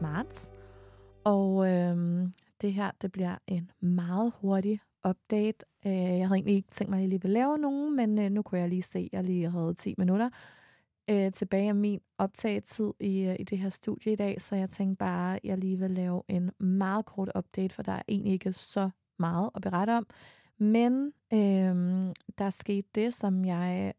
marts, og øh, det her det bliver en meget hurtig update. Øh, jeg havde egentlig ikke tænkt mig, at jeg lige ville lave nogen, men øh, nu kunne jeg lige se, at jeg lige havde 10 minutter øh, tilbage af min optagetid i, øh, i det her studie i dag, så jeg tænkte bare, at jeg lige vil lave en meget kort update, for der er egentlig ikke så meget at berette om. Men øh, der skete det, som jeg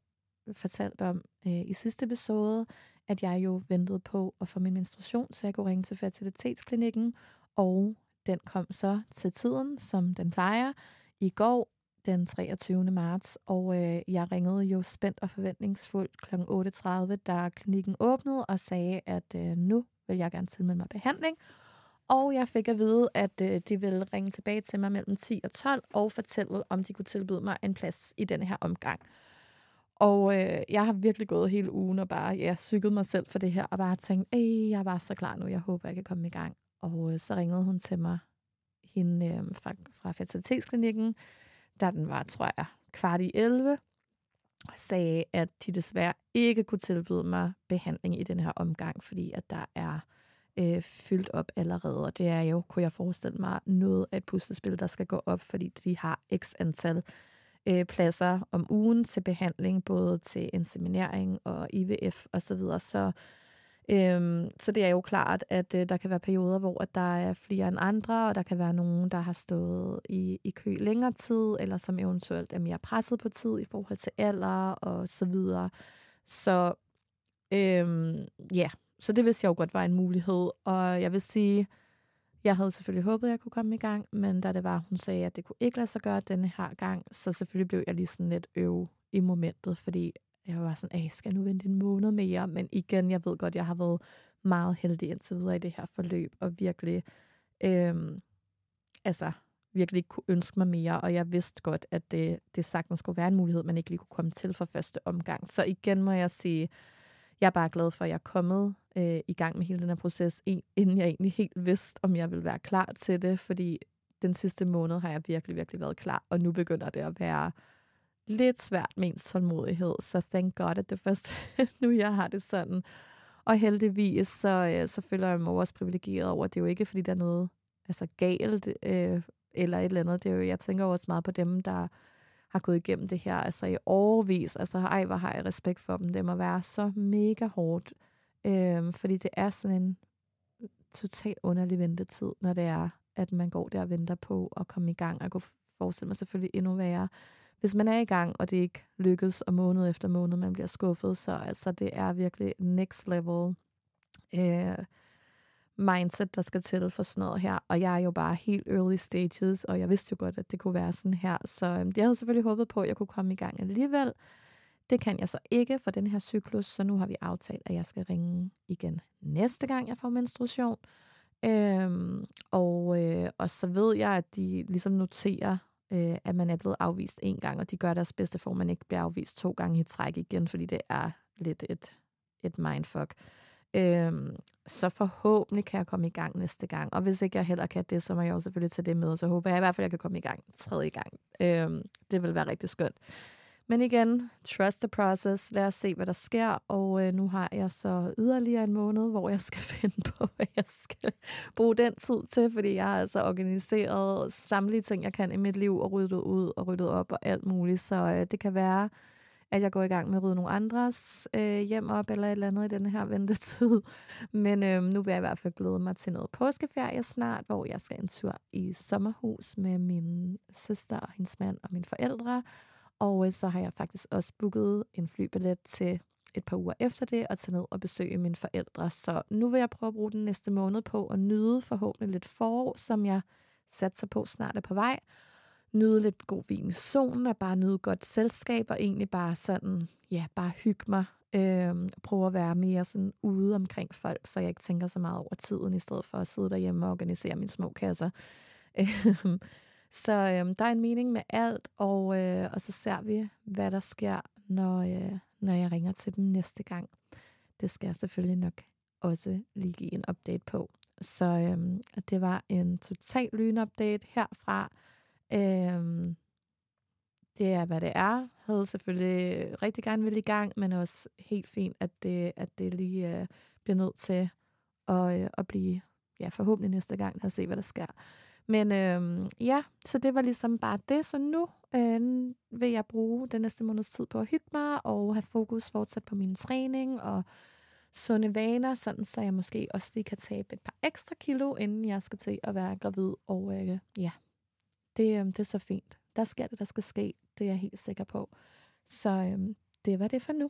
fortalte om øh, i sidste episode, at jeg jo ventede på at få min menstruation, så jeg kunne ringe til fertilitetsklinikken, og den kom så til tiden, som den plejer, i går den 23. marts, og øh, jeg ringede jo spændt og forventningsfuldt kl. 8.30, da klinikken åbnede, og sagde, at øh, nu vil jeg gerne tilmelde mig behandling. Og jeg fik at vide, at øh, de ville ringe tilbage til mig mellem 10 og 12 og fortælle, om de kunne tilbyde mig en plads i denne her omgang. Og øh, jeg har virkelig gået hele ugen og bare ja, cyklet mig selv for det her, og bare tænkt, Ej, jeg er bare så klar nu, jeg håber, jeg kan komme i gang. Og øh, så ringede hun til mig, hende øh, fra, fra fertilitetsklinikken, da den var, tror jeg, kvart i 11, og sagde, at de desværre ikke kunne tilbyde mig behandling i den her omgang, fordi at der er øh, fyldt op allerede. Og det er jo, kunne jeg forestille mig, noget af et puslespil, der skal gå op, fordi de har x antal øh, pladser om ugen til behandling, både til inseminering og IVF osv. Så, videre. så, øhm, så det er jo klart, at øh, der kan være perioder, hvor at der er flere end andre, og der kan være nogen, der har stået i, i kø længere tid, eller som eventuelt er mere presset på tid i forhold til alder og så videre. Så øhm, ja, så det vidste jeg jo godt var en mulighed, og jeg vil sige, jeg havde selvfølgelig håbet, at jeg kunne komme i gang, men da det var, hun sagde, at det kunne ikke lade sig gøre denne her gang, så selvfølgelig blev jeg lige sådan lidt øv i momentet, fordi jeg var sådan, at skal jeg nu vente en måned mere? Men igen, jeg ved godt, jeg har været meget heldig indtil videre i det her forløb, og virkelig, øhm, altså, virkelig ikke kunne ønske mig mere, og jeg vidste godt, at det, det sagtens skulle være en mulighed, man ikke lige kunne komme til for første omgang. Så igen må jeg sige, jeg er bare glad for, at jeg er kommet øh, i gang med hele den her proces, inden jeg egentlig helt vidste, om jeg ville være klar til det, fordi den sidste måned har jeg virkelig, virkelig været klar, og nu begynder det at være lidt svært med ens tålmodighed, så thank God, at det først nu jeg har det sådan. Og heldigvis, så, øh, så føler jeg mig også privilegeret over, det er jo ikke, fordi der er noget altså, galt øh, eller et eller andet. Det er jo, jeg tænker også meget på dem, der har gået igennem det her altså i overvis. Altså, ej, hvor har jeg respekt for dem. Det må være så mega hårdt. Øhm, fordi det er sådan en totalt underlig ventetid, når det er, at man går der og venter på at komme i gang. og kunne forestille mig selvfølgelig endnu værre, hvis man er i gang, og det ikke lykkes, og måned efter måned man bliver skuffet, så altså, det er virkelig next level øh, mindset, der skal til for sådan noget her. Og jeg er jo bare helt early stages, og jeg vidste jo godt, at det kunne være sådan her. Så øhm, jeg havde selvfølgelig håbet på, at jeg kunne komme i gang alligevel. Det kan jeg så ikke for den her cyklus, så nu har vi aftalt, at jeg skal ringe igen næste gang, jeg får menstruation. Øhm, og, øh, og så ved jeg, at de ligesom noterer, øh, at man er blevet afvist en gang, og de gør deres bedste for, at man ikke bliver afvist to gange i træk igen, fordi det er lidt et, et mindfuck. Øhm, så forhåbentlig kan jeg komme i gang næste gang. Og hvis ikke jeg heller kan det, så må jeg jo selvfølgelig tage det med, så håber jeg i hvert fald, at jeg kan komme i gang tredje gang. Øhm, det vil være rigtig skønt. Men igen, trust the process. Lad os se, hvad der sker. Og øh, nu har jeg så yderligere en måned, hvor jeg skal finde på, hvad jeg skal bruge den tid til, fordi jeg har altså organiseret samtlige ting, jeg kan i mit liv, og ryddet ud og ryddet op og alt muligt. Så øh, det kan være, at jeg går i gang med at rydde nogle andres øh, hjem op, eller et eller andet i den her ventetid. Men øh, nu vil jeg i hvert fald glæde mig til noget påskeferie snart, hvor jeg skal en tur i sommerhus med min søster og hendes mand og mine forældre. Og øh, så har jeg faktisk også booket en flybillet til et par uger efter det, og tage ned og besøge mine forældre. Så nu vil jeg prøve at bruge den næste måned på at nyde forhåbentlig lidt forår, som jeg satser på snart er på vej. Nyde lidt god vin i solen, og bare nyde godt selskab, og egentlig bare sådan, ja, bare hygge mig. Øhm, prøve at være mere sådan ude omkring folk, så jeg ikke tænker så meget over tiden, i stedet for at sidde derhjemme og organisere mine små kasser. Øhm, så øhm, der er en mening med alt, og, øh, og så ser vi, hvad der sker, når, øh, når jeg ringer til dem næste gang. Det skal jeg selvfølgelig nok også lige give en update på. Så øhm, det var en total lynupdate herfra. Øhm, det er, hvad det er. Jeg havde selvfølgelig rigtig gerne vil i gang, men også helt fint, at det, at det lige øh, bliver nødt til at, øh, at blive ja, forhåbentlig næste gang, at se, hvad der sker. Men øh, ja, så det var ligesom bare det. Så nu øh, vil jeg bruge den næste måneds tid på at hygge mig og have fokus fortsat på min træning og sunde vaner, sådan så jeg måske også lige kan tabe et par ekstra kilo, inden jeg skal til at være gravid. Og øh, ja, det, øh, det er så fint. Der sker det, der skal ske. Det er jeg helt sikker på. Så øh, det var det for nu.